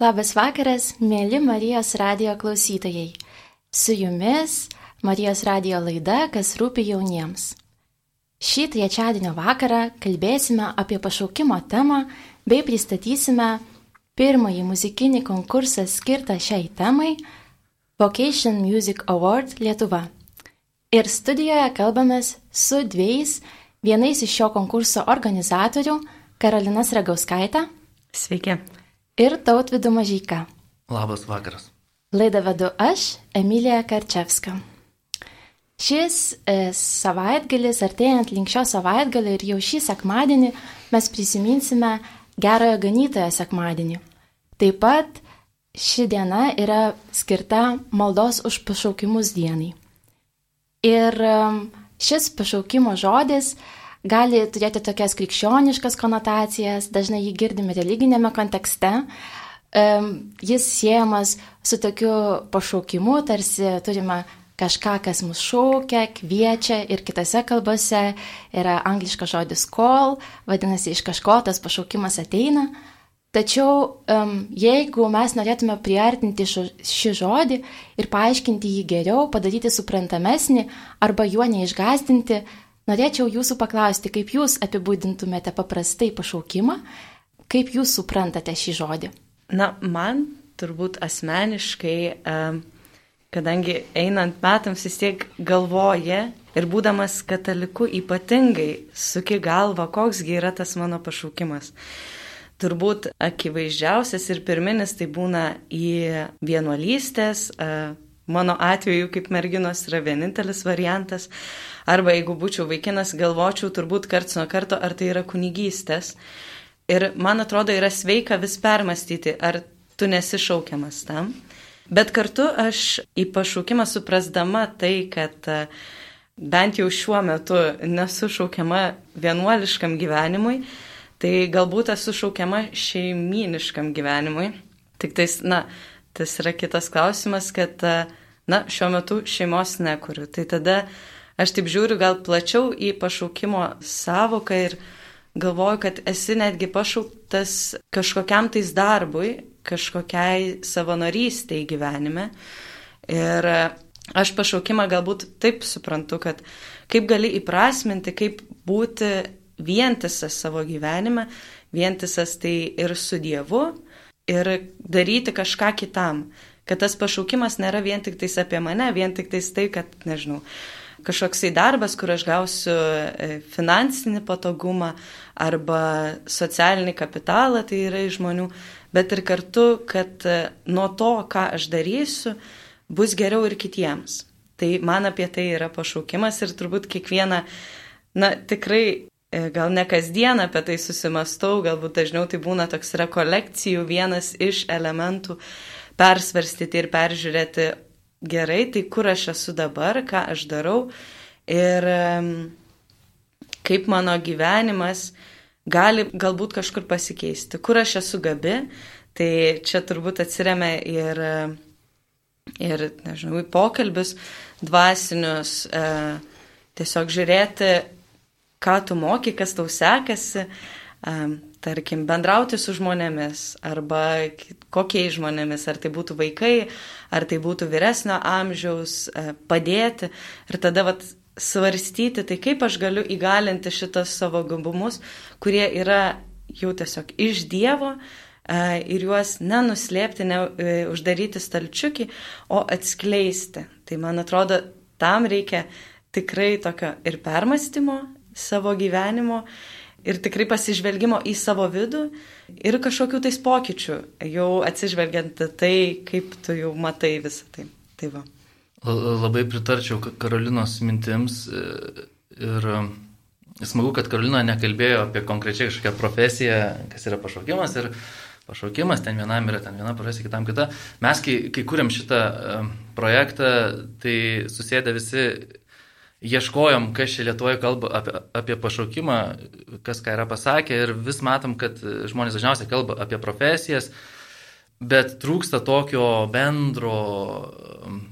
Labas vakaras, mėly Marijos radio klausytojai. Su jumis Marijos radio laida, kas rūpi jauniems. Šį trečiadienio vakarą kalbėsime apie pašaukimo temą bei pristatysime pirmąjį muzikinį konkursą skirtą šiai temai - Vocation Music Award Lietuva. Ir studijoje kalbamės su dviejais, vienais iš šio konkurso organizatorių - Karolinas Ragauskaitė. Sveiki ir Tautvidu Mažyka. Labas vakaras. Laidą vedu aš, Emilija Karčevska. Šis e, savaitgalis, artėjant link šio savaitgalio ir jau šį sekmadienį mes prisiminsime gerojo ganytojo sekmadienį. Taip pat ši diena yra skirta maldos už pašaukimus dienai. Ir e, šis pašaukimo žodis gali turėti tokias krikščioniškas konotacijas, dažnai jį girdime religinėme kontekste. Jis siejamas su tokiu pašaukimu, tarsi turime kažką, kas mus šaukia, kviečia ir kitose kalbose yra angliškas žodis call, vadinasi, iš kažko tas pašaukimas ateina. Tačiau jeigu mes norėtume priartinti šį žodį ir paaiškinti jį geriau, padaryti suprantamesnį arba juo neišgazdinti, Norėčiau jūsų paklausti, kaip jūs apibūdintumėte paprastai pašaukimą, kaip jūs suprantate šį žodį? Na, man turbūt asmeniškai, kadangi einant metams vis tiek galvoja ir būdamas kataliku ypatingai suki galva, koksgi yra tas mano pašaukimas. Turbūt akivaizdžiausias ir pirminis tai būna į vienuolystės, mano atveju kaip merginos yra vienintelis variantas, Arba jeigu būčiau vaikinas, galvočiau turbūt karts nuo karto, ar tai yra kunigystės. Ir man atrodo, yra sveika vis permastyti, ar tu nesi šaukiamas tam. Bet kartu aš į pašaukimą suprasdama tai, kad e, bent jau šiuo metu nesu šaukiama vienuoliškam gyvenimui, tai galbūt esu šaukiama šeiminiškam gyvenimui. Tik tais, na, tas yra kitas klausimas, kad, e, na, šiuo metu šeimos nekuriu. Tai tada aš taip žiūriu gal plačiau į pašaukimo savoką ir galvoju, kad esi netgi pašauktas kažkokiam tais darbui, kažkokiai savanorystėj gyvenime. Ir aš pašaukimą galbūt taip suprantu, kad kaip gali įprasminti, kaip būti vientisas savo gyvenime, vientisas tai ir su Dievu, ir daryti kažką kitam. Kad tas pašaukimas nėra vien tik tais apie mane, vien tik tais tai, kad, nežinau, kažkoksai darbas, kur aš gausiu e, finansinį patogumą arba socialinį kapitalą, tai yra iš žmonių, bet ir kartu, kad e, nuo to, ką aš darysiu, bus geriau ir kitiems. Tai man apie tai yra pašaukimas ir turbūt kiekvieną, na tikrai e, gal ne kasdien apie tai susimastau, galbūt dažniau tai būna toks rekolekcijų vienas iš elementų persvarstyti ir peržiūrėti, gerai, tai kur aš esu dabar, ką aš darau ir kaip mano gyvenimas gali galbūt kažkur pasikeisti, kur aš esu gabi, tai čia turbūt atsiriame ir, ir nežinau, į pokalbius dvasinius, e, tiesiog žiūrėti, ką tu moki, kas tau sekasi, tarkim, bendrauti su žmonėmis arba kokiais žmonėmis, ar tai būtų vaikai, ar tai būtų vyresnio amžiaus, e, padėti ir tada vat, svarstyti, tai kaip aš galiu įgalinti šitos savo gabumus, kurie yra jau tiesiog iš Dievo e, ir juos nenuslėpti, ne e, stalčiukį, o atskleisti. Tai man atrodo, tam reikia tikrai tokio ir permastymo savo gyvenimo ir tikrai pasižvelgimo į savo vidų ir kažkokių tais pokyčių, jau atsižvelgiant tai, kaip tu jau matai visą tai. tai va. Labai pritarčiau Karolinos mintims e, ir e, smagu, kad Karolina nekalbėjo apie konkrečiai kažkokią profesiją, kas yra pašaukimas ir pašaukimas, ten vienam yra ten viena profesija, kitam kita. Mes, kai, kai kūrėm šitą e, projektą, tai susėdę visi ieškojom, kas čia Lietuvoje kalba apie, apie pašaukimą, kas ką yra pasakę ir vis matom, kad žmonės dažniausiai kalba apie profesijas, bet trūksta tokio bendro,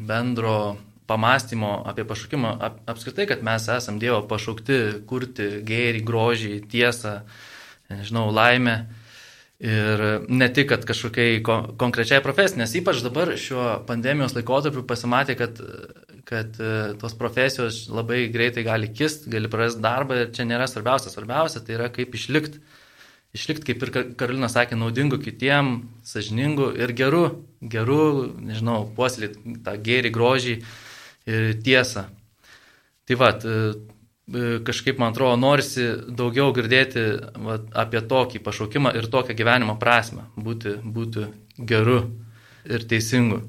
bendro pamastymo apie pašaukimą ap, apskritai, kad mes esam Dievo pašaukti kurti gėrį, grožį, tiesą, nežinau, laimę. Ir ne tik, kad kažkokiai konkrečiai profesijai, nes ypač dabar šiuo pandemijos laikotarpiu pasimatė, kad, kad e, tos profesijos labai greitai gali kist, gali prarasti darbą ir čia nėra svarbiausia. Svarbiausia tai yra kaip išlikti, išlikti, kaip ir Karolina sakė, naudingu kitiem, sažiningu ir geru, geru, nežinau, puoselėti tą gėrį, grožį ir tiesą. Tai va, E, kažkaip, man atrodo, norisi daugiau girdėti va, apie tokį pašaukimą ir tokią gyvenimo prasme, būti, būti geru ir teisingu.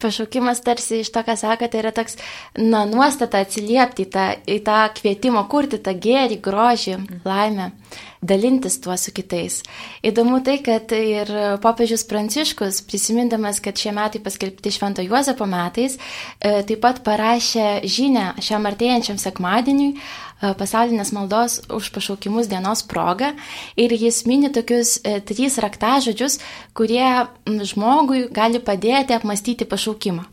Pašaukimas tarsi iš to, ką sakote, yra toks, na, nuostata atsiliepti į tą, į tą kvietimą kurti tą gėrį, grožį, laimę. Mm dalintis tuo su kitais. Įdomu tai, kad ir popiežius Pranciškus, prisimindamas, kad šie metai paskelbti Švento Juozapo metais, e, taip pat parašė žinę šiam artėjančiam sekmadieniui pasaulinės maldos už pašaukimus dienos proga ir jis mini tokius e, trys raktažodžius, kurie žmogui gali padėti apmastyti pašaukimą.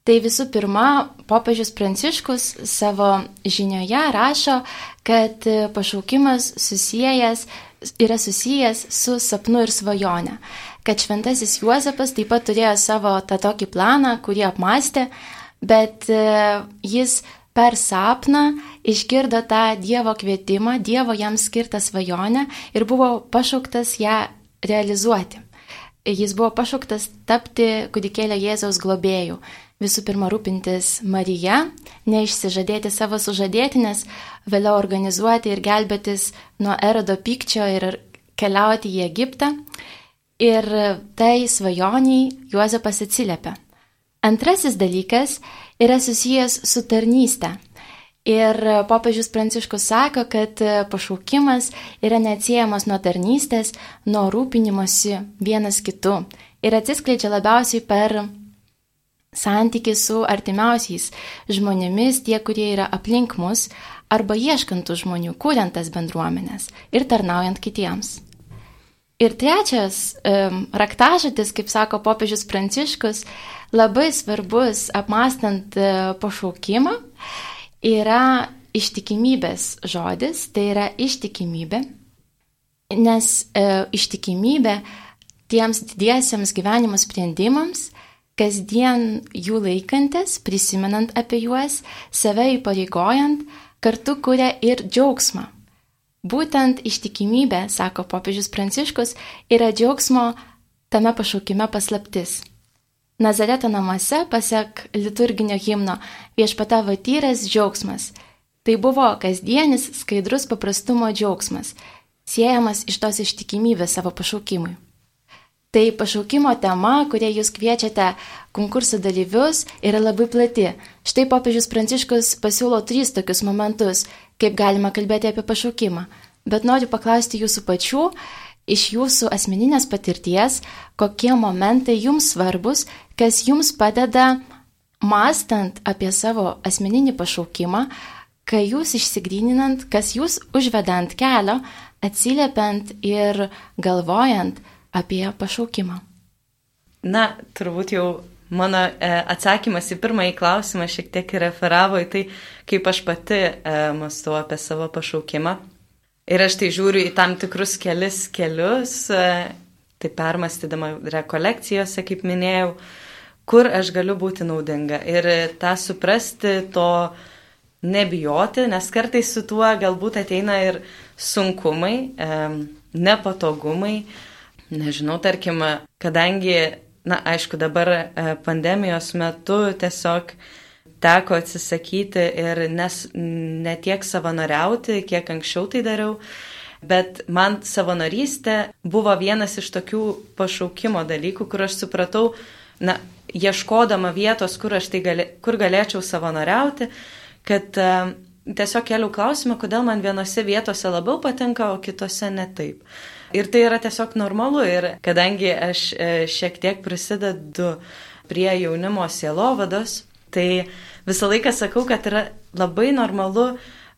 Tai visų pirma, popiežius Pranciškus savo žinioje rašo, kad pašaukimas susijęs, yra susijęs su sapnu ir svajone. Kad šventasis Juozapas taip pat turėjo savo tą tokį planą, kurį apmastė, bet e, jis per sapną išgirdo tą Dievo kvietimą, Dievo jam skirtą svajonę ir buvo pašauktas ją realizuoti. Jis buvo pašauktas tapti kūdikėlio Jėzaus globėjų visų pirma rūpintis Marija, neišsižadėti savo sužadėtinės, vėliau organizuoti ir gelbėtis nuo erodo pykčio ir keliauti į Egiptą. Ir tai svajoniai Juozapas atsiliepia. Antrasis dalykas yra susijęs su tarnyste. Ir popiežius Pranciškus sako, kad pašaukimas yra neatsiejamas nuo tarnystės, nuo rūpinimosi vienas kitu ir atsiskleidžia labiausiai per santyki su artimiausiais žmonėmis, tie, kurie yra aplink mus, arba ieškantų žmonių, kuriant tas bendruomenės ir tarnaujant kitiems. Ir trečias um, raktažodis, kaip sako popiežius Pranciškus, labai svarbus apmastant uh, pašaukimą, yra ištikimybės žodis, tai yra ištikimybė, nes uh, ištikimybė tiems didiesiems gyvenimo sprendimams kasdien jų laikantis, prisimenant apie juos, save įpareigojant, kartu kuria ir džiaugsmą. Būtent ištikimybė, sako popiežius Pranciškus, yra džiaugsmo tame pašaukime paslaptis. Nazareto namuose, pasiek liturginio himno, viešpatavo tyras džiaugsmas. Tai buvo kasdienis skaidrus paprastumo džiaugsmas, siejamas iš tos ištikimybės savo pašaukimui. Tai pašaukimo tema, kurie jūs kviečiate konkursų dalyvius, yra labai plati. Štai popiežius Pranciškus pasiūlo trys tokius momentus, kaip galima kalbėti apie pašaukimą. Bet noriu paklausti jūsų pačių, iš jūsų asmeninės patirties, kokie momentai jums svarbus, kas jums padeda, mastant apie savo asmeninį pašaukimą, kai jūs išsigryninant, kas jūs užvedant kelio, atsiliepiant ir galvojant, apie pašaukimą? Na, turbūt jau mano e, atsakymas į pirmąjį klausimą šiek tiek referavo į tai, kaip aš pati e, mąstau apie savo pašaukimą. Ir aš tai žiūriu į tam tikrus kelis kelius, e, tai permastydama rekolekcijose, kaip minėjau, kur aš galiu būti naudinga. Ir tą suprasti, to nebijoti, nes kartais su tuo galbūt ateina ir sunkumai, e, nepatogumai, e, Nežinau, tarkim, kadangi, na, aišku, dabar e, pandemijos metu tiesiog teko atsisakyti ir nes, ne tiek savanoriauti, kiek anksčiau tai dariau, bet man savanorystė buvo vienas iš tokių pašaukimo dalykų, kur aš supratau, na, ieškodama vietos, kur tai gali, kur galėčiau savanoriauti, kad uh, tiesiog keliau klausimą, kodėl man vienose vietose labiau patinka, o kitose ne taip. Ir tai yra tiesiog normalu ir kadangi aš e, šiek tiek prisidedu prie jaunimo sielovados, tai visą laiką sakau, kad yra labai normalu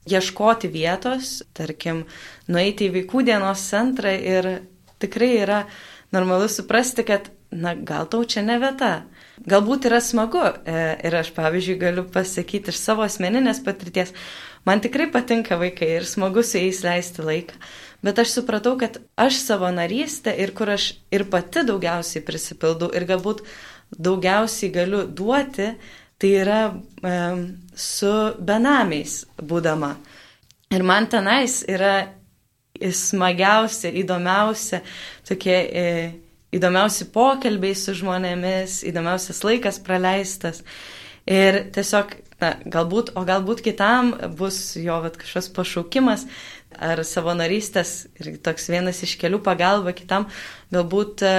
ieškoti vietos, tarkim, nueiti į vaikų dienos centrą ir tikrai yra normalu suprasti, kad, na, gal tau čia ne vieta. Galbūt yra smagu e, ir aš, pavyzdžiui, galiu pasakyti iš savo asmeninės patirties, man tikrai patinka vaikai ir smagu su jais leisti laiką, bet aš supratau, kad aš savo narystę ir kur aš ir pati daugiausiai prisipildau ir galbūt daugiausiai galiu duoti, tai yra e, su benamiais būdama. Ir man tenais yra smagiausia, įdomiausia, tokie e, įdomiausi pokalbiai su žmonėmis, įdomiausias laikas praleistas. Ir tiesiog na, galbūt, o galbūt kitam bus jo vat, kažkoks pašaukimas ar savanorystės ir toks vienas iš kelių pagalba kitam, galbūt, e,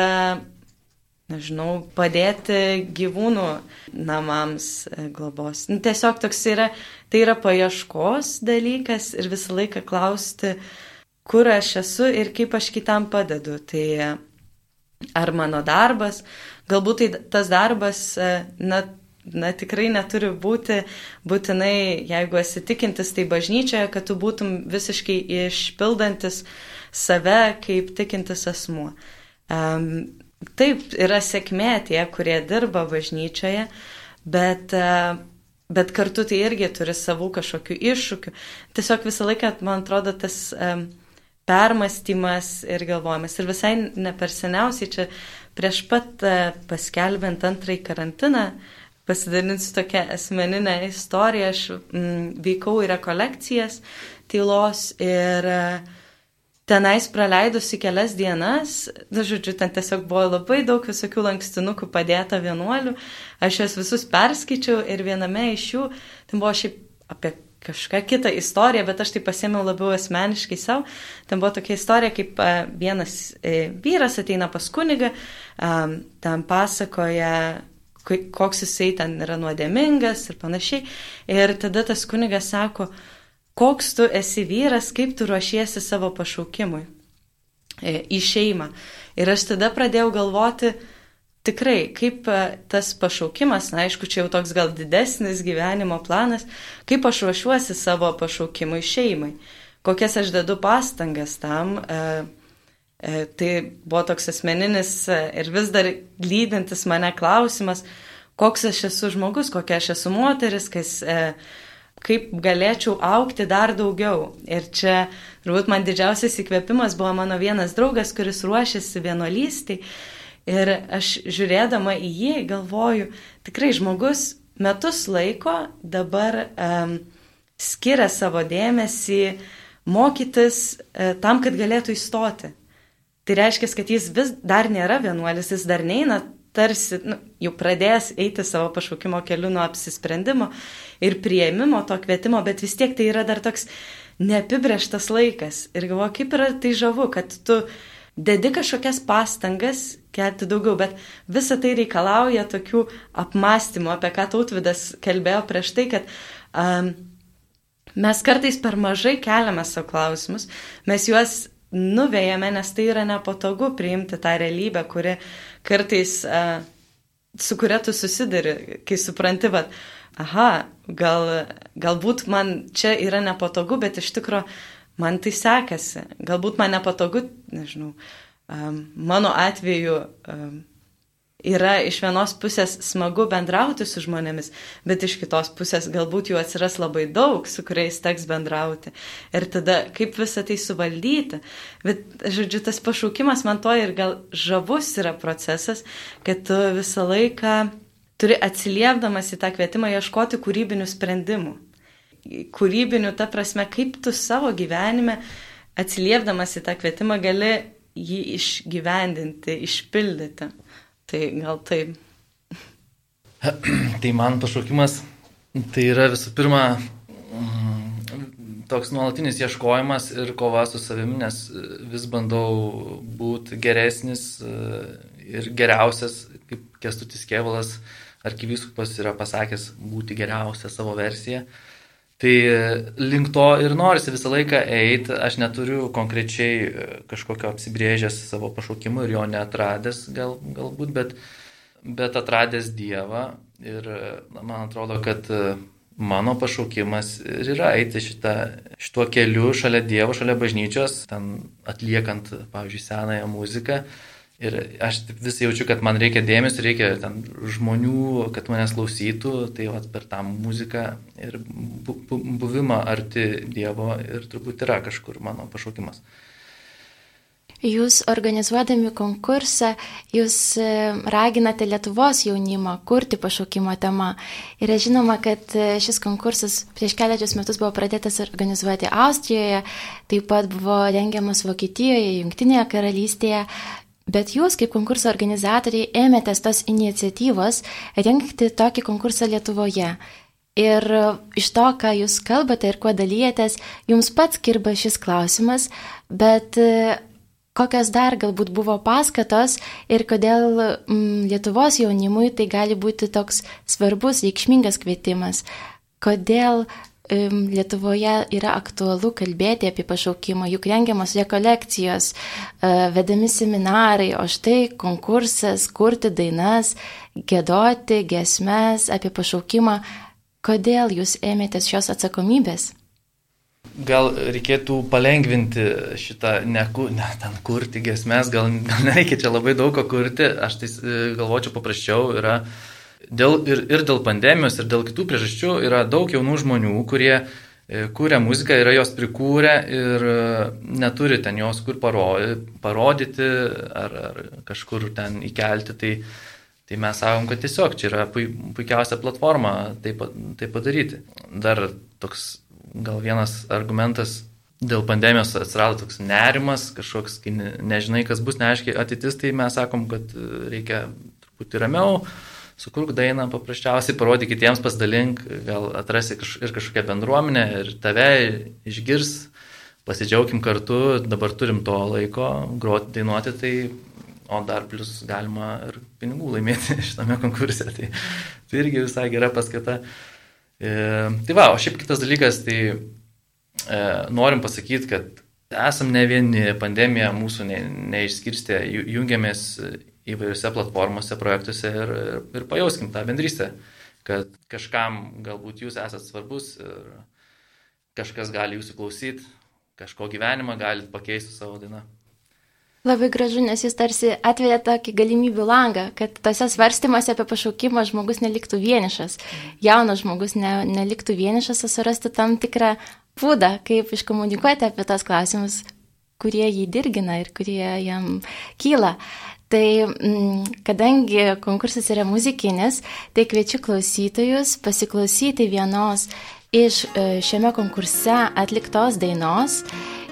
nežinau, padėti gyvūnų namams e, globos. Nu, tiesiog toks yra, tai yra paieškos dalykas ir visą laiką klausti, kur aš esu ir kaip aš kitam padedu. Tai ar mano darbas, galbūt tai tas darbas, e, na, na, tikrai neturi būti būtinai, jeigu esi tikintis, tai bažnyčioje, kad tu būtum visiškai išpildantis save kaip tikintis asmuo. Um, taip, yra sėkmė tie, kurie dirba bažnyčioje, bet, uh, bet kartu tai irgi turi savų kažkokių iššūkių. Tiesiog visą laiką, man atrodo, tas um, permastymas ir galvojimas. Ir visai ne per seniausiai čia prieš pat uh, paskelbent antrąjį karantiną, uh, pasidalinsiu tokią asmeninę istoriją. Aš mm, vykau į rekolekcijas tylos ir e, tenais praleidusi kelias dienas, na, žodžiu, ten tiesiog buvo labai daug visokių lankstinukų padėta vienuolių, aš juos visus perskaičiau ir viename iš jų, ten buvo šiaip apie kažką kitą istoriją, bet aš tai pasėmiau labiau asmeniškai savo. Ten buvo tokia istorija, kaip e, vienas e, vyras ateina pas kunigą, ten pasakoja koks jisai ten yra nuodėmingas ir panašiai. Ir tada tas kunigas sako, koks tu esi vyras, kaip tu ruošiesi savo pašaukimui e, į šeimą. Ir aš tada pradėjau galvoti, tikrai, kaip e, tas pašaukimas, na aišku, čia jau toks gal didesnis gyvenimo planas, kaip aš ruošiuosi savo pašaukimui šeimai, kokias aš dedu pastangas tam. E, tai buvo toks asmeninis e, ir vis dar lydintis mane klausimas, koks aš esu žmogus, kokia aš esu moteris, kas, e, kaip galėčiau aukti dar daugiau. Ir čia turbūt man didžiausias įkvėpimas buvo mano vienas draugas, kuris ruošiasi vienuolystai. Ir aš žiūrėdama į jį galvoju, tikrai žmogus metus laiko dabar um, skiria savo dėmesį mokytis uh, tam, kad galėtų įstoti. Tai reiškia, kad jis vis dar nėra vienuolis, jis dar neina tarsi nu, jau pradės eiti savo pašaukimo keliu nuo apsisprendimo ir prieimimo to kvietimo, bet vis tiek tai yra dar toks neapibrieštas laikas. Ir galvoju, kaip yra tai žavu, kad tu dedi kažkokias pastangas kelti daugiau, bet visa tai reikalauja tokių apmąstymų, apie ką tautvidas kalbėjo prieš tai, kad um, mes kartais per mažai keliame savo klausimus, mes juos nuvėjame, nes tai yra nepatogu priimti tą realybę, kuri kartais, uh, su kuria tu susidari, kai supranti, kad, aha, gal, galbūt man čia yra nepatogu, bet iš tikrųjų man tai sekasi. Galbūt man nepatogu, nežinau, um, mano atveju um, yra iš vienos pusės smagu bendrauti su žmonėmis, bet iš kitos pusės galbūt jų atsiras labai daug, su kuriais teks bendrauti. Ir tada kaip visą tai suvaldyti. Bet, žodžiu, tas pašaukimas man to ir gal žavus yra procesas, kad tu visą laiką turi atsiliepdamas į tą kvietimą ieškoti kūrybinių sprendimų. Kūrybinių, ta prasme, kaip tu savo gyvenime atsiliepdamas į tą kvietimą gali jį išgyvendinti, išpildyti. Tai gal taip. Tai man pašaukimas tai yra visų pirma mm, toks nuolatinis ieškojimas ir kova su savimi, nes vis bandau būti geresnis e, ir geriausias, kaip Kestutis Kievalas arkivyskupas yra pasakęs, būti geriausia savo versija. Tai link to ir norisi visą laiką eiti, aš neturiu konkrečiai e, kažkokio apsibrėžęs savo pašaukimų ir jo netradęs gal, galbūt, bet, bet atradęs Dievą. Ir man atrodo, kad e, mano pašaukimas ir yra eiti šitą, šituo keliu šalia Dievo, šalia bažnyčios, ten atliekant, pavyzdžiui, senąją muziką Ir aš vis jaučiu, kad man reikia dėmesio, reikia ten žmonių, kad manęs klausytų, tai vat, per tą muziką ir bu, bu, buvimą arti Dievo ir turbūt yra kažkur mano pašaukimas. Jūs organizuodami konkursą, jūs e, raginate Lietuvos jaunimą kurti pašaukimo temą. Ir žinoma, kad e, šis konkursas prieš keliarius metus buvo pradėtas organizuoti Austrijoje, taip pat buvo rengiamas Vokietijoje, Junktinėje karalystėje. Bet jūs, kaip konkurso organizatoriai, ėmėtės tos iniciatyvos rengti tokį konkursą Lietuvoje. Ir iš to, ką jūs kalbate ir kuo dalyjatės, jums pats kirba šis klausimas, bet e, kokios dar galbūt buvo paskatos ir kodėl mm, Lietuvos jaunimui tai gali būti toks svarbus, reikšmingas kvietimas. Kodėl Lietuvoje yra aktualu kalbėti apie pašaukimą, juk rengiamos rekolekcijos, e, vedami seminarai, o štai konkursas kurti dainas, gėdoti gesmes apie pašaukimą. Kodėl jūs ėmėtės šios atsakomybės? gal reikėtų palengvinti šitą, ne, ne ten kurti gesmes, gal, gal nereikia čia labai daug ko kurti, aš tai e, galvočiau paprasčiau yra. Dėl, ir, ir dėl pandemijos, ir dėl kitų priežasčių yra daug jaunų žmonių, kurie e, kūrė muziką, yra jos prikūrę ir e, neturi ten jos kur parodyti ar, ar kažkur ten įkelti. Tai, tai mes sakom, kad tiesiog čia yra puikiausia platforma tai, tai padaryti. Dar toks gal vienas argumentas dėl pandemijos atsirado toks nerimas, kažkoks, kai nežinai, kas bus, neaiškiai ateitis, tai mes sakom, kad e, reikia truputį ramiau, sukurk dainą, paprasčiausiai parodyk kitiems, pasidalink, gal atrasi kaž, ir kažkokią bendruomenę ir tave išgirs, pasidžiaugim kartu, dabar turim to laiko groti, dainuoti, tai o dar plus galima ir pinigų laimėti šitame konkurse, tai, tai irgi visai gera paskata. E, tai va, o šiaip kitas dalykas, tai e, norim pasakyti, kad esam ne vieni, pandemija mūsų ne, neišskirstė, jungiamės įvairiose platformose, projektuose ir, ir, pajauskim tą bendrystę, kad kažkam galbūt jūs esat svarbus ir kažkas gali jūsų klausyti, kažko gyvenimą galite pakeisti savo dainą. Labai gražu, nes jis tarsi atveria tokį galimybių langą, kad tose svarstymuose apie pašaukimą žmogus neliktų vienišas, jaunas žmogus ne, neliktų vienišas, surasti tam tikrą būdą, kaip iškomunikuoti apie tos klausimus, kurie jį dirgina ir kurie jam kyla. Tai mm, kadangi konkursas yra muzikinis, tai kviečiu klausytojus pasiklausyti vienos iš e, šiame konkurse atliktos dainos.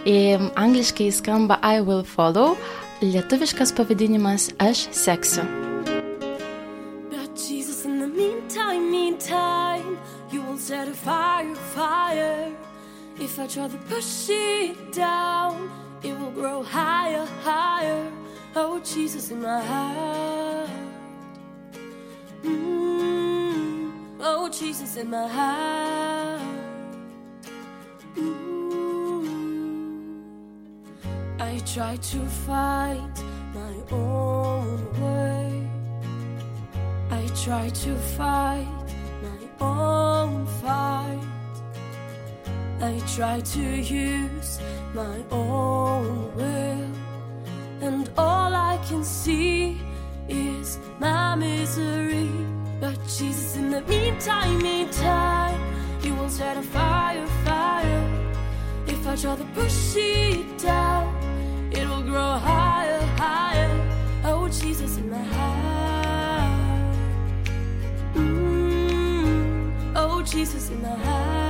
Angliškai skamba I will follow, lietuviškas pavadinimas Aš seksiu. Meantime, meantime, you will set a fire, fire. If I try to push it down, it will grow higher, higher. Oh, Jesus in my heart. Mm, oh, Jesus in my heart. Mm. I try to find my own way. I try to fight my own fight. I try to use my own will, and all I can see is my misery. But Jesus, in the meantime, meantime, you will set a fire, fire. If I try to push it down it will grow higher, higher. Oh, Jesus in my heart. Mm, oh, Jesus in my heart.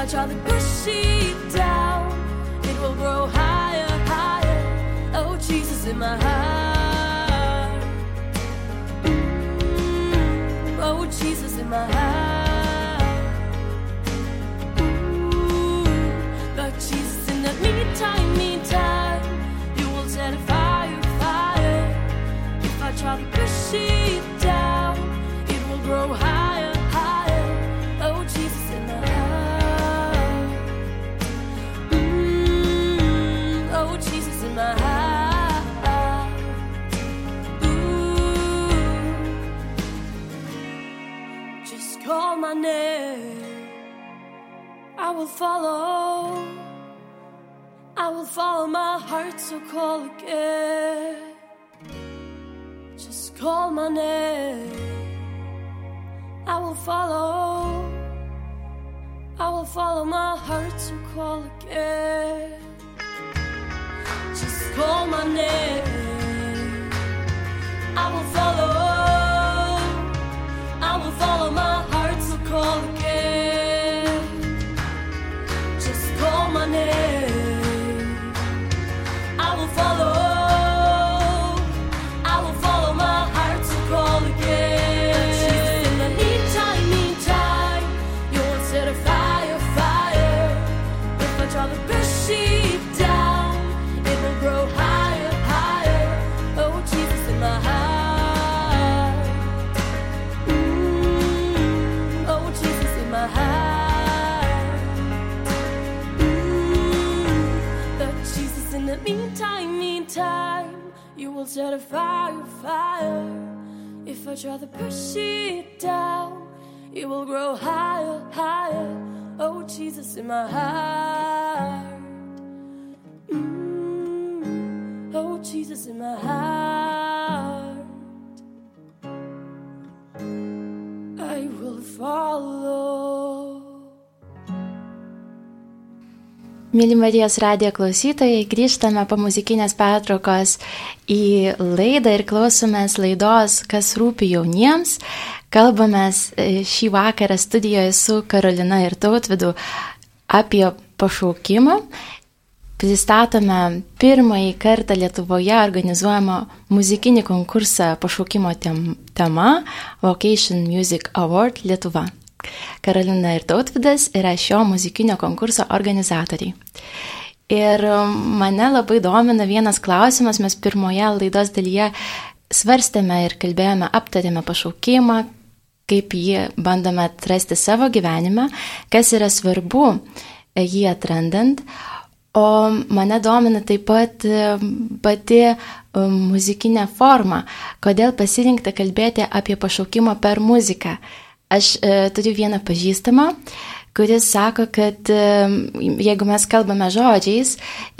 Watch all the bushy down. It will grow higher, higher. Oh, Jesus in my heart. Mm, oh, Jesus in my heart. Ooh, Lord Jesus, in the meantime, meantime, you will set a fire, fire. If I try to push it. Name. I will follow. I will follow my heart, so call again. Just call my name. I will follow. I will follow my heart, so call again. Just call my name. I will follow. I will follow my will set a fire, fire. If I try to push it down, it will grow higher, higher. Oh, Jesus, in my heart. Mm, oh, Jesus, in my heart. Mėly Marijos radijo klausytojai, grįžtame po muzikinės pertraukos į laidą ir klausomės laidos, kas rūpi jauniems. Kalbamės e, šį vakarą studijoje su Karolina ir Tautvidu apie pašaukimą. Pristatome pirmąjį kartą Lietuvoje organizuojamą muzikinį konkursą pašaukimo tem tema Vocation Music Award Lietuva. Karolina ir Tautvidas yra šio muzikinio konkurso organizatoriai. Ir mane labai domina vienas klausimas, mes pirmoje laidos dalyje svarstėme ir kalbėjome, aptarėme pašaukimą, kaip jį bandome atrasti savo gyvenime, kas yra svarbu e, jį atrandant. O mane domina taip pat e, pati e, muzikinė forma, kodėl pasirinkta kalbėti apie pašaukimą per muziką. Aš e, turiu vieną pažįstamą, kuris sako, kad e, jeigu mes kalbame žodžiais,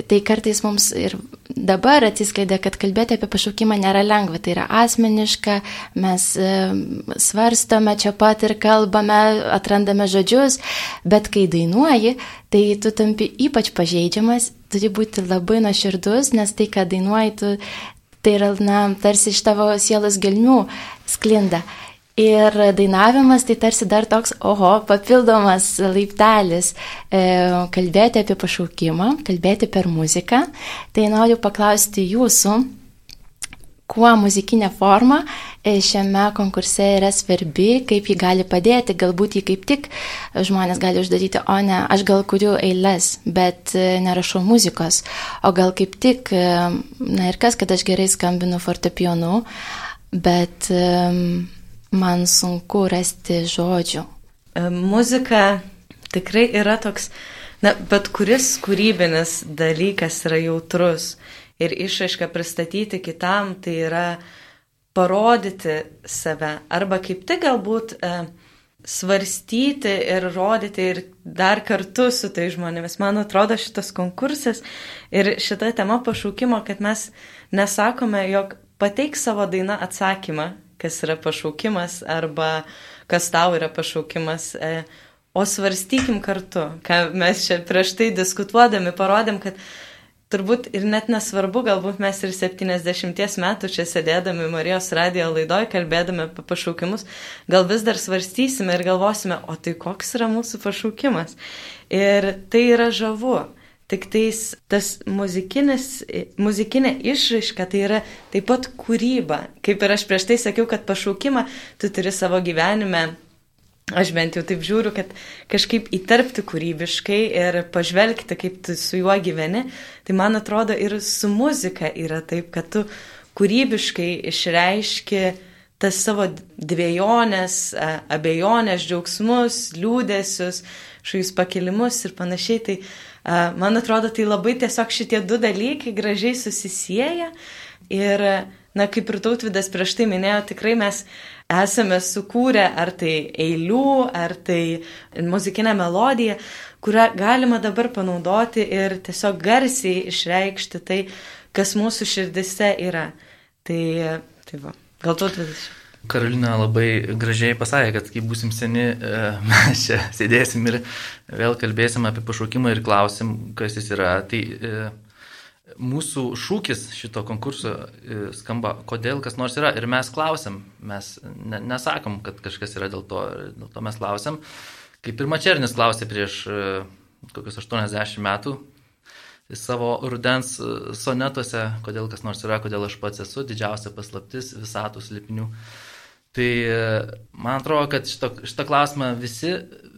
tai kartais mums ir dabar atsiskleidė, kad kalbėti apie pašaukimą nėra lengva, tai yra asmeniška, mes e, svarstome čia pat ir kalbame, atrandame žodžius, bet kai dainuoji, tai tu tampi ypač pažeidžiamas, turi būti labai nuoširdus, nes tai, ką dainuoji, tu, tai yra, na, tarsi iš tavo sielos gelmių sklinda. Ir dainavimas tai tarsi dar toks, oho, papildomas laiptelis e, kalbėti apie pašaukimą, kalbėti per muziką. Tai noriu paklausti jūsų, kuo muzikinė forma e, šiame konkurse yra svarbi, kaip ji gali padėti, galbūt jį kaip tik žmonės gali uždaryti, o ne, aš gal kuriu eiles, bet e, nerašau muzikos, o gal kaip tik, e, na ir kas, kad aš gerai skambinu fortepionu, bet man sunku rasti žodžių. Muzika tikrai yra toks, na, bet kuris kūrybinis dalykas yra jautrus ir išaiška pristatyti kitam, tai yra parodyti save arba kaip tik galbūt e, svarstyti ir rodyti ir dar kartu su tai žmonėmis. Man atrodo šitas konkursas ir šita tema pašaukimo, kad mes nesakome, jog pateik savo dainą atsakymą, kas yra pašaukimas arba kas tau yra pašaukimas. E, o svarstykim kartu, ką mes čia prieš tai diskutuodami parodėm, kad turbūt ir net nesvarbu, galbūt mes ir 70 metų čia sėdėdami Marijos radijo laidoje, kalbėdami apie pašaukimus, gal vis dar svarstysime ir galvosime, o tai koks yra mūsų pašaukimas. Ir tai yra žavu. Tik tais tas muzikinė išraiška tai yra taip pat kūryba. Kaip ir aš prieš tai sakiau, kad pašaukimą tu turi savo gyvenime. Aš bent jau taip žiūriu, kad kažkaip įterpti kūrybiškai ir pažvelgti, kaip tu su juo gyveni, tai man atrodo ir su muzika yra taip, kad tu kūrybiškai išreiški tas savo dviejonės, abejonės, džiaugsmus, liūdėsius, šiais pakelimus ir panašiai. Tai a, man atrodo, tai labai tiesiog šitie du dalykai gražiai susisieja. Ir, na, kaip ir tautvidas prieš tai minėjo, tikrai mes esame sukūrę ar tai eilių, ar tai muzikinę melodiją, kurią galima dabar panaudoti ir tiesiog garsiai išreikšti tai, kas mūsų širdise yra. Tai, tai va, gal tautvidas. Karolina labai gražiai pasakė, kad kai būsim seni, e, mes čia sėdėsim ir vėl kalbėsim apie pašaukimą ir klausim, kas jis yra. Tai e, mūsų šūkis šito konkurso e, skamba, kodėl kas nors yra. Ir mes klausim, mes ne, nesakom, kad kažkas yra dėl to, dėl to mes klausim. Kaip ir Mačernis klausė prieš kokius 80 metų, savo rudens sonetuose, kodėl kas nors yra, kodėl aš pats esu, didžiausia paslaptis visatų slėpinių. Tai man atrodo, kad šito, šitą klausimą visi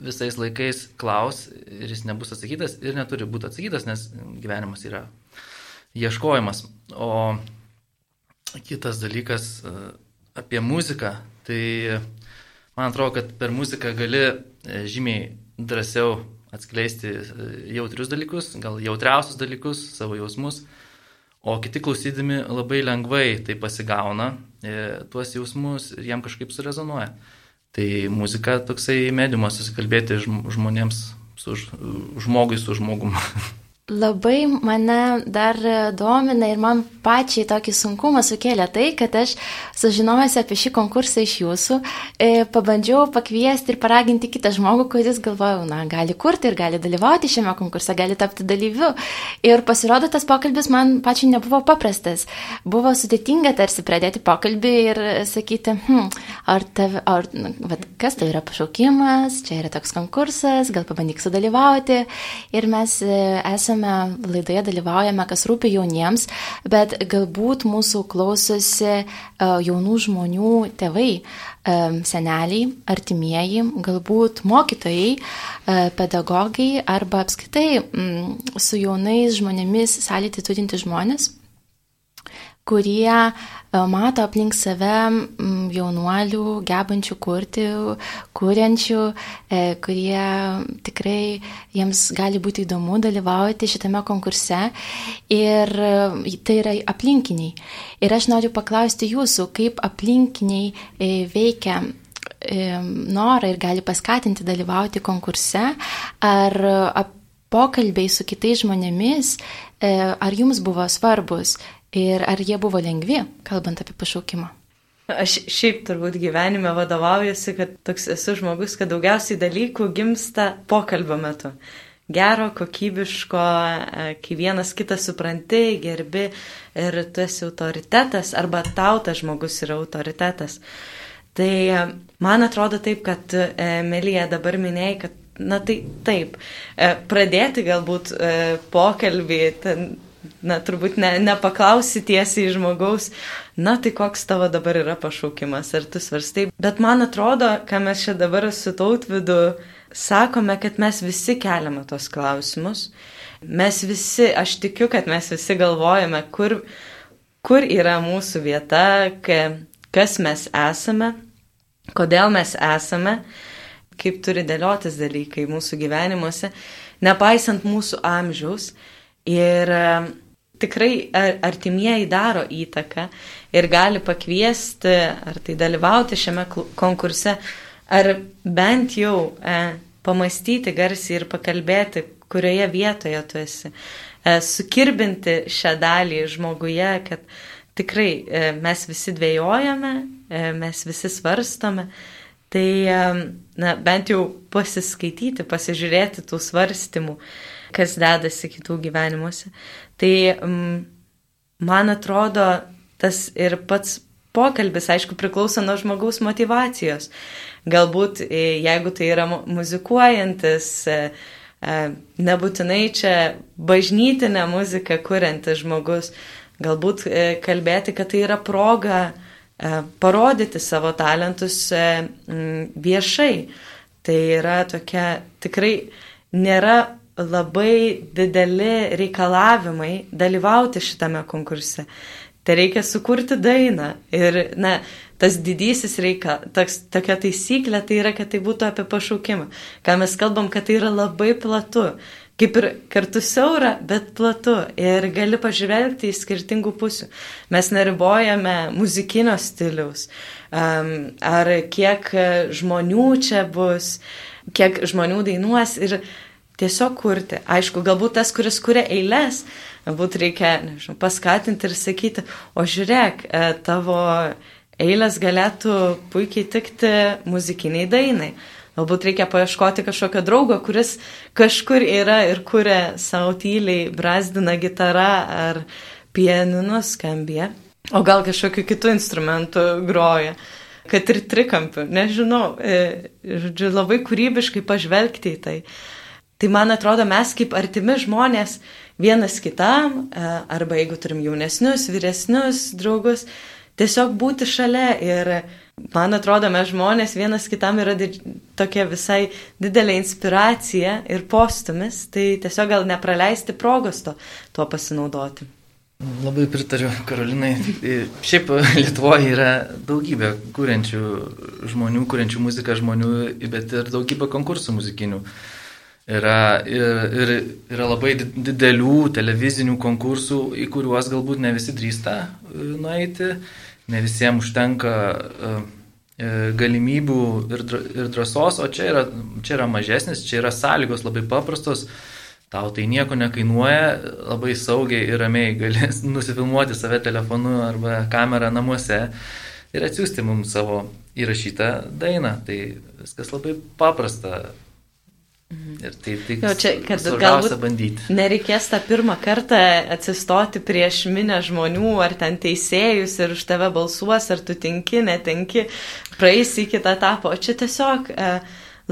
visais laikais klaus ir jis nebus atsakytas ir neturi būti atsakytas, nes gyvenimas yra ieškojimas. O kitas dalykas apie muziką, tai man atrodo, kad per muziką gali žymiai drąsiau atskleisti jautrius dalykus, gal jautriausius dalykus, savo jausmus, o kiti klausydami labai lengvai tai pasigauna e, tuos jausmus ir jiem kažkaip surezonuoja. Tai muzika toksai mediumas susikalbėti žmonėms, su žmogui su žmogum. Labai mane dar domina ir man pačiai tokį sunkumą sukėlė tai, kad aš sužinojęs apie šį konkursą iš jūsų, e, pabandžiau pakviesti ir paraginti kitą žmogų, kuris galvojau, na, gali kurti ir gali dalyvauti šiame konkurse, gali tapti dalyviu. Ir pasirodo, tas pokalbis man pačiai nebuvo paprastas. Buvo sudėtinga tarsi pradėti pokalbį ir sakyti, hm, ar, tav, ar vat, kas tai yra pašaukimas, čia yra toks konkursas, gal pabandyk sudalyvauti. Ir mes e, esame laidoje dalyvaujame, kas rūpi jauniems, bet galbūt mūsų klausosi e, jaunų žmonių tėvai, e, seneliai, artimieji, galbūt mokytojai, e, pedagogai arba apskaitai mm, su jaunais žmonėmis sąlytį turinti žmonės kurie e, mato aplink save jaunuolių, gebančių kurti, kuriančių, e, kurie tikrai jiems gali būti įdomu dalyvauti šitame konkurse. Ir e, tai yra aplinkiniai. Ir aš noriu paklausti jūsų, kaip aplinkiniai veikia norą ir gali paskatinti dalyvauti konkurse, ar pokalbiai su kitais žmonėmis, ar jums buvo svarbus Ir ar jie buvo lengvi, kalbant apie pašaukimą? Aš šiaip turbūt gyvenime vadovaujuosi, kad toks esu žmogus, kad daugiausiai dalykų gimsta pokalbio metu. Gero, kokybiško, e, kai vienas kitą supranti, gerbi ir tu esi autoritetas, arba tau tas žmogus yra autoritetas. Tai e, man atrodo taip, kad Melija dabar minėjai, kad, na tai taip, e, pradėti galbūt pokalbį, ten, na, turbūt ne, nepaklausi tiesiai žmogaus, na, tai koks tavo dabar yra pašaukimas, ar tu svarstai. Bet man atrodo, ką mes čia dabar su tautvidu sakome, kad mes visi keliame tos klausimus. Mes visi, aš tikiu, kad mes visi galvojame, kur, kur yra mūsų vieta, kas mes esame, kodėl mes esame, kaip turi dėliotis dalykai mūsų gyvenimuose, nepaisant mūsų amžiaus. Ir tikrai artimieji daro įtaką ir gali pakviesti ar tai dalyvauti šiame konkurse, ar bent jau e, pamastyti garsiai ir pakalbėti, kurioje vietoje tu esi. E, sukirbinti šią dalį žmoguje, kad tikrai e, mes visi dvėjojame, e, mes visi svarstome. Tai e, na, bent jau pasiskaityti, pasižiūrėti tų svarstymų, kas dedasi kitų gyvenimuose. Tai mm, man atrodo, tas ir pats pokalbis, aišku, priklauso nuo žmogaus motivacijos. Galbūt, e, jeigu tai yra muzikuojantis, e, e, nebūtinai čia bažnytinę muziką kuriantis žmogus, galbūt kalbėti, kad tai yra proga parodyti savo talentus viešai, Tai yra tokia tikrai nėra labai dideli reikalavimai dalyvauti šitame konkurse. Tai reikia sukurti dainą. Ir, na, tas didysis reikia, toks, tokia taisyklė tai yra, kad tai būtų apie pašaukimą. Ką mes kalbam, kad tai yra labai platu. Kaip ir kartu siaura, bet platu. Ir gali pažvelgti į skirtingų pusių. Mes neribojame muzikinio stiliaus. Um, ar kiek žmonių čia bus, kiek žmonių dainuos. Ir tiesiog kurti. Aišku, galbūt tas, kuris kuria eilės, galbūt reikia nežinau, paskatinti ir sakyti, o žiūrėk, e, tavo eilės galėtų puikiai tikti muzikiniai dainai. Galbūt reikia paieškoti kažkokio draugo, kuris kažkur yra ir kuria savo tyliai, brazdina gitarą ar pianinu skambė, o gal kažkokiu kitų instrumentų groja kad ir trikampių, nežinau, e, žodžiu, labai kūrybiškai pažvelgti į tai. Tai man atrodo, mes kaip artimi žmonės vienas kitam, e, arba jeigu turim jaunesnius, vyresnius draugus, tiesiog būti šalia ir man atrodo, mes žmonės vienas kitam yra didž... tokia visai didelė inspiracija ir postumis, tai tiesiog gal nepraleisti progos to, tuo pasinaudoti. Labai pritariu Karolinai. Šiaip Lietuvoje yra daugybė kūrenčių žmonių, kūrenčių muziką žmonių, bet ir daugybė konkursų muzikinių. Yra, ir, yra labai didelių televizinių konkursų, į kuriuos galbūt ne visi drįsta e, nueiti, ne visiems užtenka e, e, galimybių ir, ir drąsos, o čia yra, čia yra mažesnis, čia yra sąlygos labai paprastos, tau tai nieko nekainuoja, labai saugiai ir ramiai gali nusifilmuoti save telefonu arba kamerą namuose ir atsiųsti mums savo įrašytą dainą. Tai viskas labai paprasta. Ir tai tik Jo, čia, kad galbūt bandyti. nereikės tą pirmą kartą atsistoti prieš minę žmonių ar ten teisėjus ir už tave balsuos, ar tu tinki, netinki, praeisi į kitą etapą. O čia tiesiog e,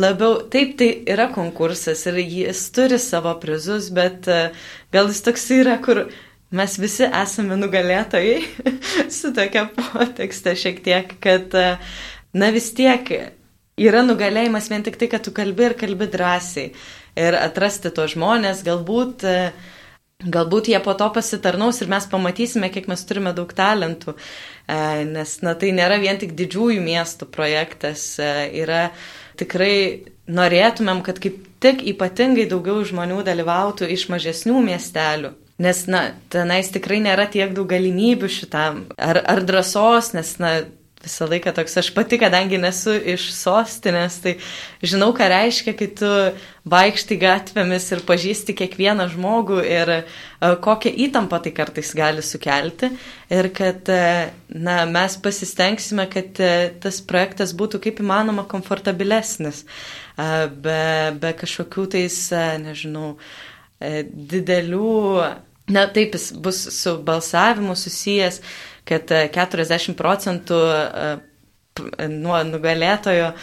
labiau, taip, tai yra konkursas ir jis turi savo prizus, bet e, gal jis toks yra, kur mes visi esame nugalėtojai su tokia potekste šiek tiek, kad, e, na vis tiek yra nugalėjimas vien tik tai, kad tu kalbi ir kalbi drąsiai. Ir atrasti to žmonės, galbūt, e, galbūt jie po to pasitarnaus ir mes pamatysime, kiek mes turime daug talentų. E, Nes, na, tai nėra vien tik didžiųjų miestų projektas, e, yra tikrai norėtumėm, kad kaip tik ypatingai daugiau žmonių dalyvautų iš mažesnių miestelių. Nes, na, tenais tikrai nėra tiek daug galimybių šitam. Ar, ar drąsos, nes, na, visą laiką toks, aš pati, kadangi nesu iš sostinės, tai žinau, ką reiškia, kai tu vaikštai gatvėmis ir pažįsti kiekvieną žmogų ir e, kokią įtampą tai kartais gali sukelti. Ir kad, e, na, mes pasistengsime, kad e, tas projektas būtų kaip įmanoma komfortabilesnis, be, be kažkokių tais, nežinau, didelių, na, taip jis bus su balsavimu susijęs kad e, 40 procentų e, p- nuo nugalėtojo e,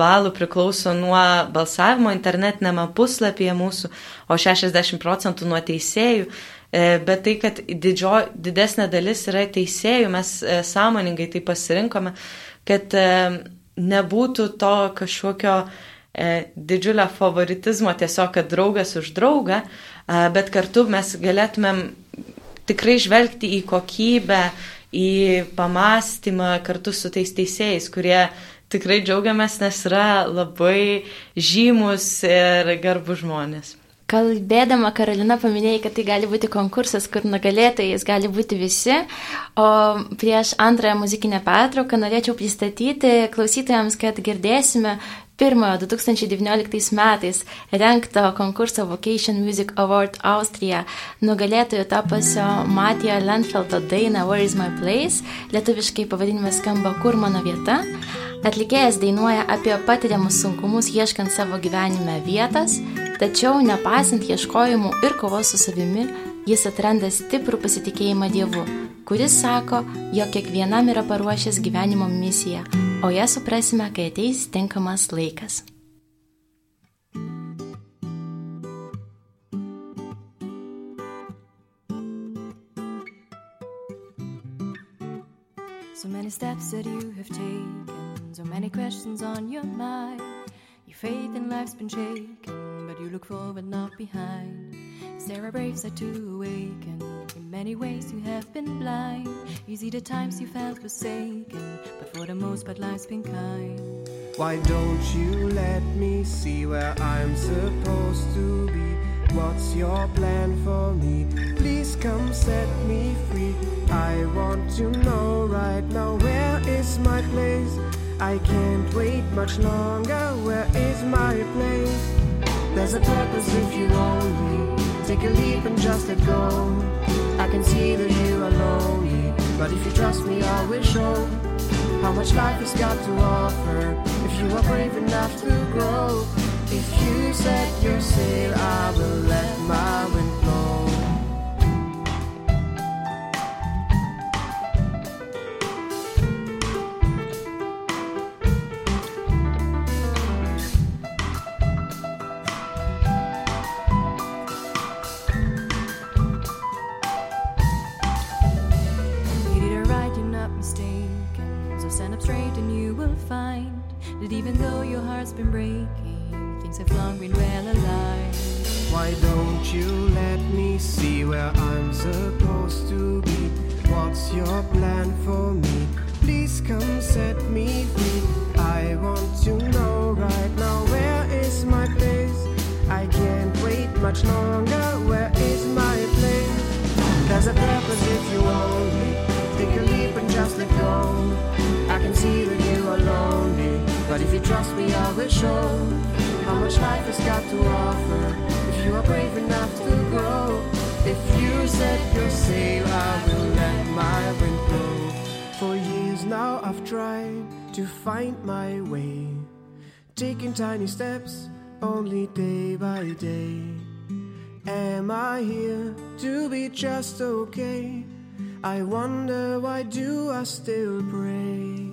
balų priklauso nuo balsavimo internetinėme puslapyje mūsų, o 60 procentų nuo teisėjų. E, Bet tai, kad didžio, didesnė dalis yra teisėjų, mes e, sąmoningai tai pasirinkome, kad e, nebūtų to kažkokio e, didžiulio favoritizmo, tiesiog, kad draugas už draugą, e, bet kartu mes galėtumėm tikrai žvelgti į kokybę, į pamastymą kartu su tais teisėjais, kurie tikrai džiaugiamės, nes yra labai žymus ir garbus žmonės. Kalbėdama Karolina paminėjai, kad tai gali būti konkursas, kur nugalėtojais gali būti visi, o prieš antrąją muzikinę pertrauką norėčiau pristatyti klausytojams, kad girdėsime pirmojo 2019 metais renkto konkurso Vocation Music Award Austrija nugalėtojų tapusio Matijo Lenfeldo dainą Where is my place, lietuviškai pavadinimas skamba Kur mano vieta. Atlikėjas dainuoja apie patiriamus sunkumus ieškant savo gyvenime vietas, tačiau nepasint ieškojimų ir kovos su savimi, jis atranda stiprų pasitikėjimą Dievu, kuris sako, jog kiekvienam yra paruošęs gyvenimo misiją, o ją suprasime, kai ateis tinkamas laikas. So many steps that you have taken, so many questions on your mind. You faith in life's been shaken, but you look forward, not behind. Is there a brave side to awaken? Many ways you have been blind. You see the times you felt forsaken, but for the most part life's been kind. Why don't you let me see where I'm supposed to be? What's your plan for me? Please come set me free. I want to know right now where is my place? I can't wait much longer. Where is my place? There's a purpose if you only take a leap and just let go. Can see that you are lonely, but if you trust me, I will show how much life has got to offer. If you are brave enough to grow, if you set your sail, I will let my much longer. Where is my place? There's a purpose if you only take a leap and just let go. I can see that you are lonely, but if you trust me, I will show how much life has got to offer. If you are brave enough to grow, if you set your sail, I will let my wind blow. For years now, I've tried to find my way, taking tiny steps only day by day. Am I here to be just okay? I wonder why do I still pray?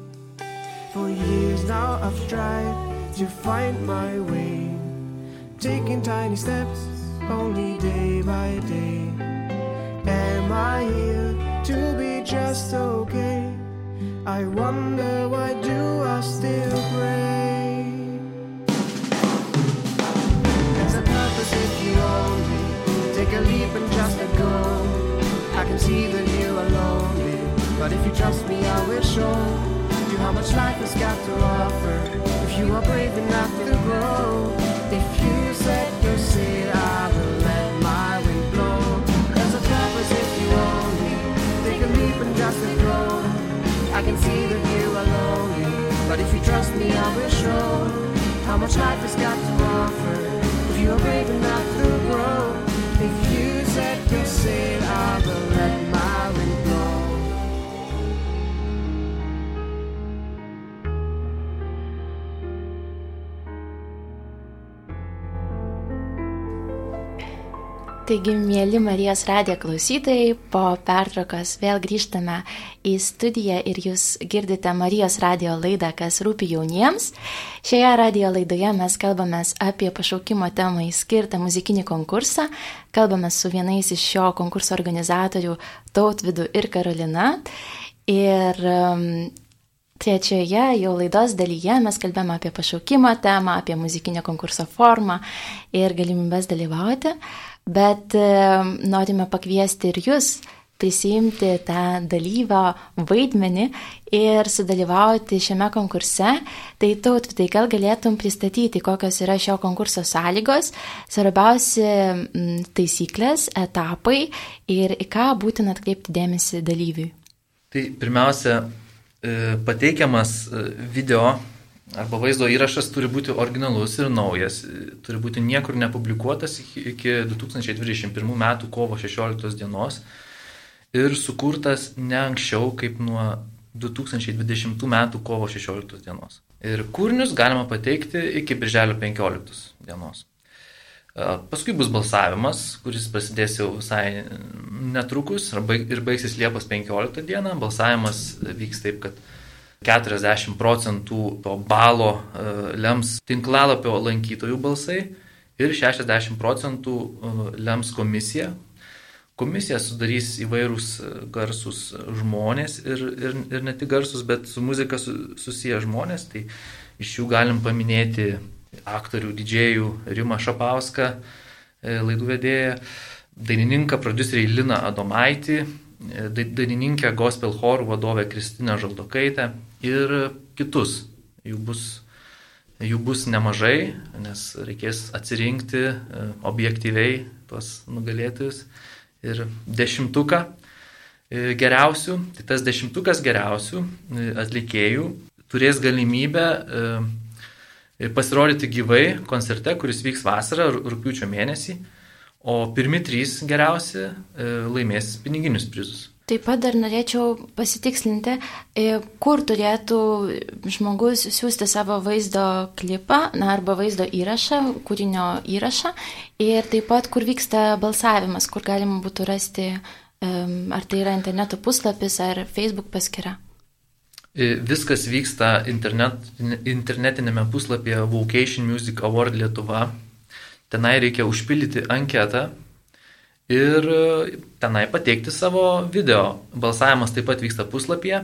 For years now I've tried to find my way, taking tiny steps only day by day. Am I here to be just okay? I wonder why do I still pray? There's a purpose if you only a leap and just go. I can see that you are lonely, but if you trust me, I will show you how much life has got to offer. If you are brave enough to grow, if you set your sail, I will let my wind blow. There's a purpose if you only take a leap and just let go. I can see that you are lonely, but if you trust me, I will show how much life has got to offer. If you are brave enough to grow, if you set your sail, I will let Taigi, mėly Marijos radijo klausytojai, po pertraukos vėl grįžtame į studiją ir jūs girdite Marijos radijo laidą, kas rūpi jauniems. Šioje radijo laidoje mes kalbame apie pašaukimo temai skirtą muzikinį konkursą. Kalbame su vienais iš šio konkurso organizatorių Tautvidu ir Karolina. Ir um, Trečioje jau laidos dalyje mes kalbėjome apie pašaukimo temą, apie muzikinio konkurso formą ir galimybės dalyvauti, bet e, norime pakviesti ir jūs prisijimti tą dalyvio vaidmenį ir sudalyvauti šiame konkurse. Tai tautvitai, gal galėtum pristatyti, kokios yra šio konkurso sąlygos, svarbiausi taisyklės, etapai ir į ką būtina atkreipti dėmesį dalyviui. Tai pirmiausia, e, pateikiamas e, video arba vaizdo įrašas turi būti originalus ir naujas, turi būti niekur nepublikuotas iki iki 2021 m. kovo 16 dienos ir sukurtas ne anksčiau kaip nuo 2020 m. kovo 16 dienos. Ir kūrinius galima pateikti iki birželio 15 dienos. Paskui bus balsavimas, kuris prasidės jau visai netrukus ir baigsis Liepos 15 dieną. Balsavimas vyks taip, kad 40 procentų to balo e, lems tinklalapio lankytojų balsai ir 60 procentų e, lems komisija. Komisija sudarys įvairūs e, garsus žmonės ir, ir, ir ne tik garsus, bet su muzika su, susiję žmonės. Tai iš jų galim paminėti aktorių, didžėjų Rimą Šapauską, laidų vedėją, dainininką, producerį Liną Adomaitį, dai- dainininkę gospel chorų vadovę Kristiną Žaldokaitę ir kitus. Jų bus, jų bus nemažai, nes reikės atsirinkti e, objektyviai tuos nugalėtojus ir dešimtuką e, geriausių, tai tas dešimtukas geriausių e, atlikėjų turės galimybę pasirodyti gyvai koncerte, kuris vyks vasarą, rū- rūpiučio mėnesį, o pirmi trys geriausi laimės piniginius prizus. Taip pat dar norėčiau pasitikslinti, e, kur turėtų žmogus siūsti savo vaizdo klipą, na, arba vaizdo įrašą, kūrinio įrašą ir taip pat kur vyksta balsavimas, kur galima būtų rasti, ar tai yra interneto puslapis ar Facebook paskyra. E, Viskas vyksta internet, internetinėme puslapyje Vocation Music Award Lietuva. Tenai reikia užpildyti anketą ir e, tenai pateikti savo video. Balsavimas taip pat vyksta puslapyje,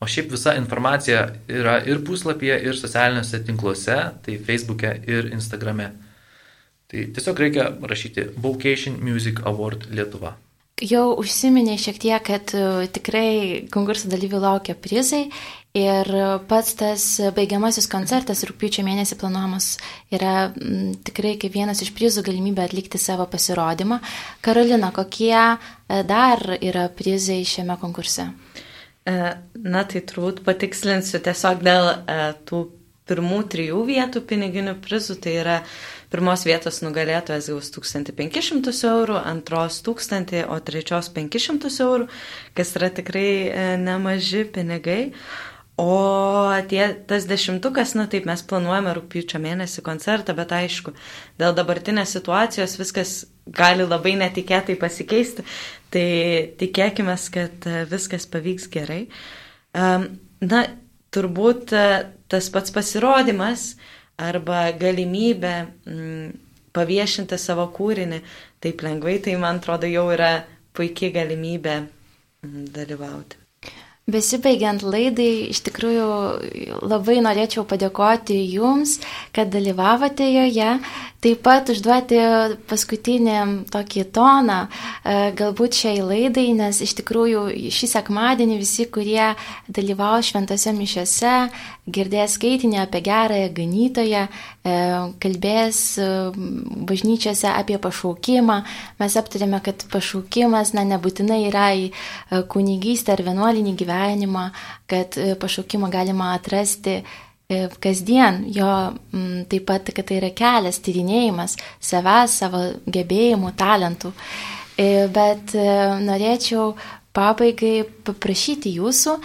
o šiaip visa informacija yra ir puslapyje, ir socialiniuose tinkluose, tai Facebook'e ir Instagram'e. Tai tiesiog reikia rašyti Vocation Music Award Lietuva. Jau užsiminė šiek tiek, kad e, tikrai konkurso dalyvių laukia prizai ir pats tas baigiamasis koncertas rūpiučio mėnesį planuojamas yra m, tikrai kaip vienas iš prizų galimybė atlikti savo pasirodymą. Karolina, kokie e, dar yra prizai šiame konkurse? E, Na, tai turbūt patikslinsiu tiesiog dėl e, tų pirmų trijų vietų piniginių prizų. Tai yra pirmos vietos nugalėtojas gaus 1500 eurų, antros 1000, o trečios 500 eurų, kas yra tikrai nemaži pinigai. O tie, tas dešimtukas, na taip, mes planuojame rūpyčio mėnesį koncertą, bet aišku, dėl dabartinės situacijos viskas gali labai netikėtai pasikeisti, tai tikėkime, kad e, viskas pavyks gerai. Na, turbūt e, tas pats pasirodymas arba galimybė mm, paviešinti savo kūrinį taip lengvai, tai man atrodo jau yra puikiai galimybė mm, dalyvauti. Besibaigiant laidai, iš tikrųjų labai norėčiau padėkoti Jums, kad dalyvavote joje, taip pat užduoti paskutinį tokį toną, e, galbūt šiai laidai, nes iš tikrųjų šį sekmadienį visi, kurie dalyvau šventose mišiose, girdės skaitinį apie gerąją ganytoją, e, kalbės e, bažnyčiose apie pašaukimą. Mes aptarėme, kad pašaukimas na, nebūtinai yra į e, kunigystę ar vienuolinį gyvenimą, kad pašaukimą galima atrasti kasdien, jo taip pat, kad tai yra kelias, tyrinėjimas savęs, savo gebėjimų, talentų. Bet norėčiau pabaigai paprašyti jūsų,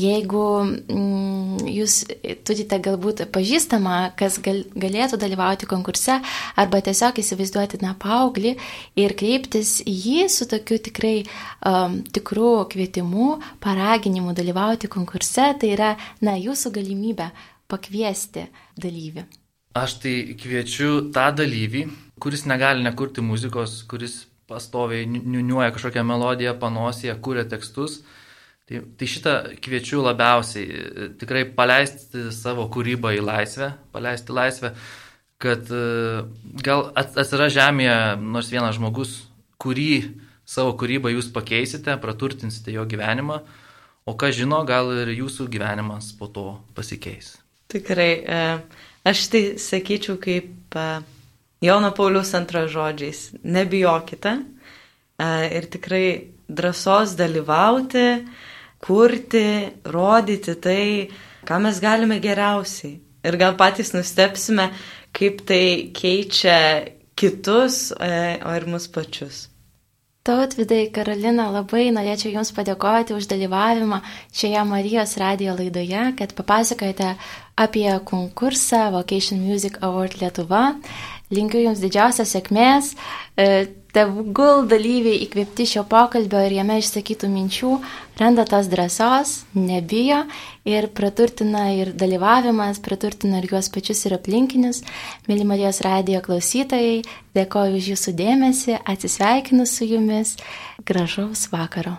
jeigu mm, jūs turite galbūt pažįstamą, kas gal, galėtų dalyvauti konkurse, arba tiesiog įsivaizduoti, na, paauglį ir kreiptis į jį su tokiu tikrai um, tikru kvietimu, paraginimu dalyvauti konkurse, tai yra, na, jūsų galimybė pakviesti dalyvį. Aš tai kviečiu tą dalyvį, kuris negali nekurti muzikos, kuris pastoviai niu- niuniuoja kažkokią melodiją panosėje, kūrė tekstus. Tai, tai šitą kviečiu labiausiai e, tikrai paleisti savo kūrybą į laisvę, paleisti laisvę, kad e, gal at- atsiras žemėje nors vienas žmogus, kurį savo kūrybą jūs pakeisite, praturtinsite jo gyvenimą, o kas žino, gal ir jūsų gyvenimas po to pasikeis. Tikrai, e, aš tai sakyčiau kaip Jono Paulius antro žodžiais, nebijokite e, ir tikrai drąsos dalyvauti, kurti, rodyti tai, ką mes galime geriausiai. Ir gal patys nustepsime, kaip tai keičia kitus, e, o ir mus pačius. Tautvidai, Karolina, labai norėčiau Jums padėkoti už dalyvavimą šioje Marijos radijo laidoje, kad papasakojate apie konkursą Vocation Music Award Lietuva. Linkiu Jums didžiausios sėkmės. E, Tegul dalyviai įkvėpti šio pokalbio ir jame išsakytų minčių, randa tos drąsos, nebijo ir praturtina ir dalyvavimas, praturtina ir juos pačius ir aplinkinius. Mėly Marijos radijo klausytojai, dėkoju už Jūsų dėmesį, atsisveikinu su Jumis, gražaus vakaro.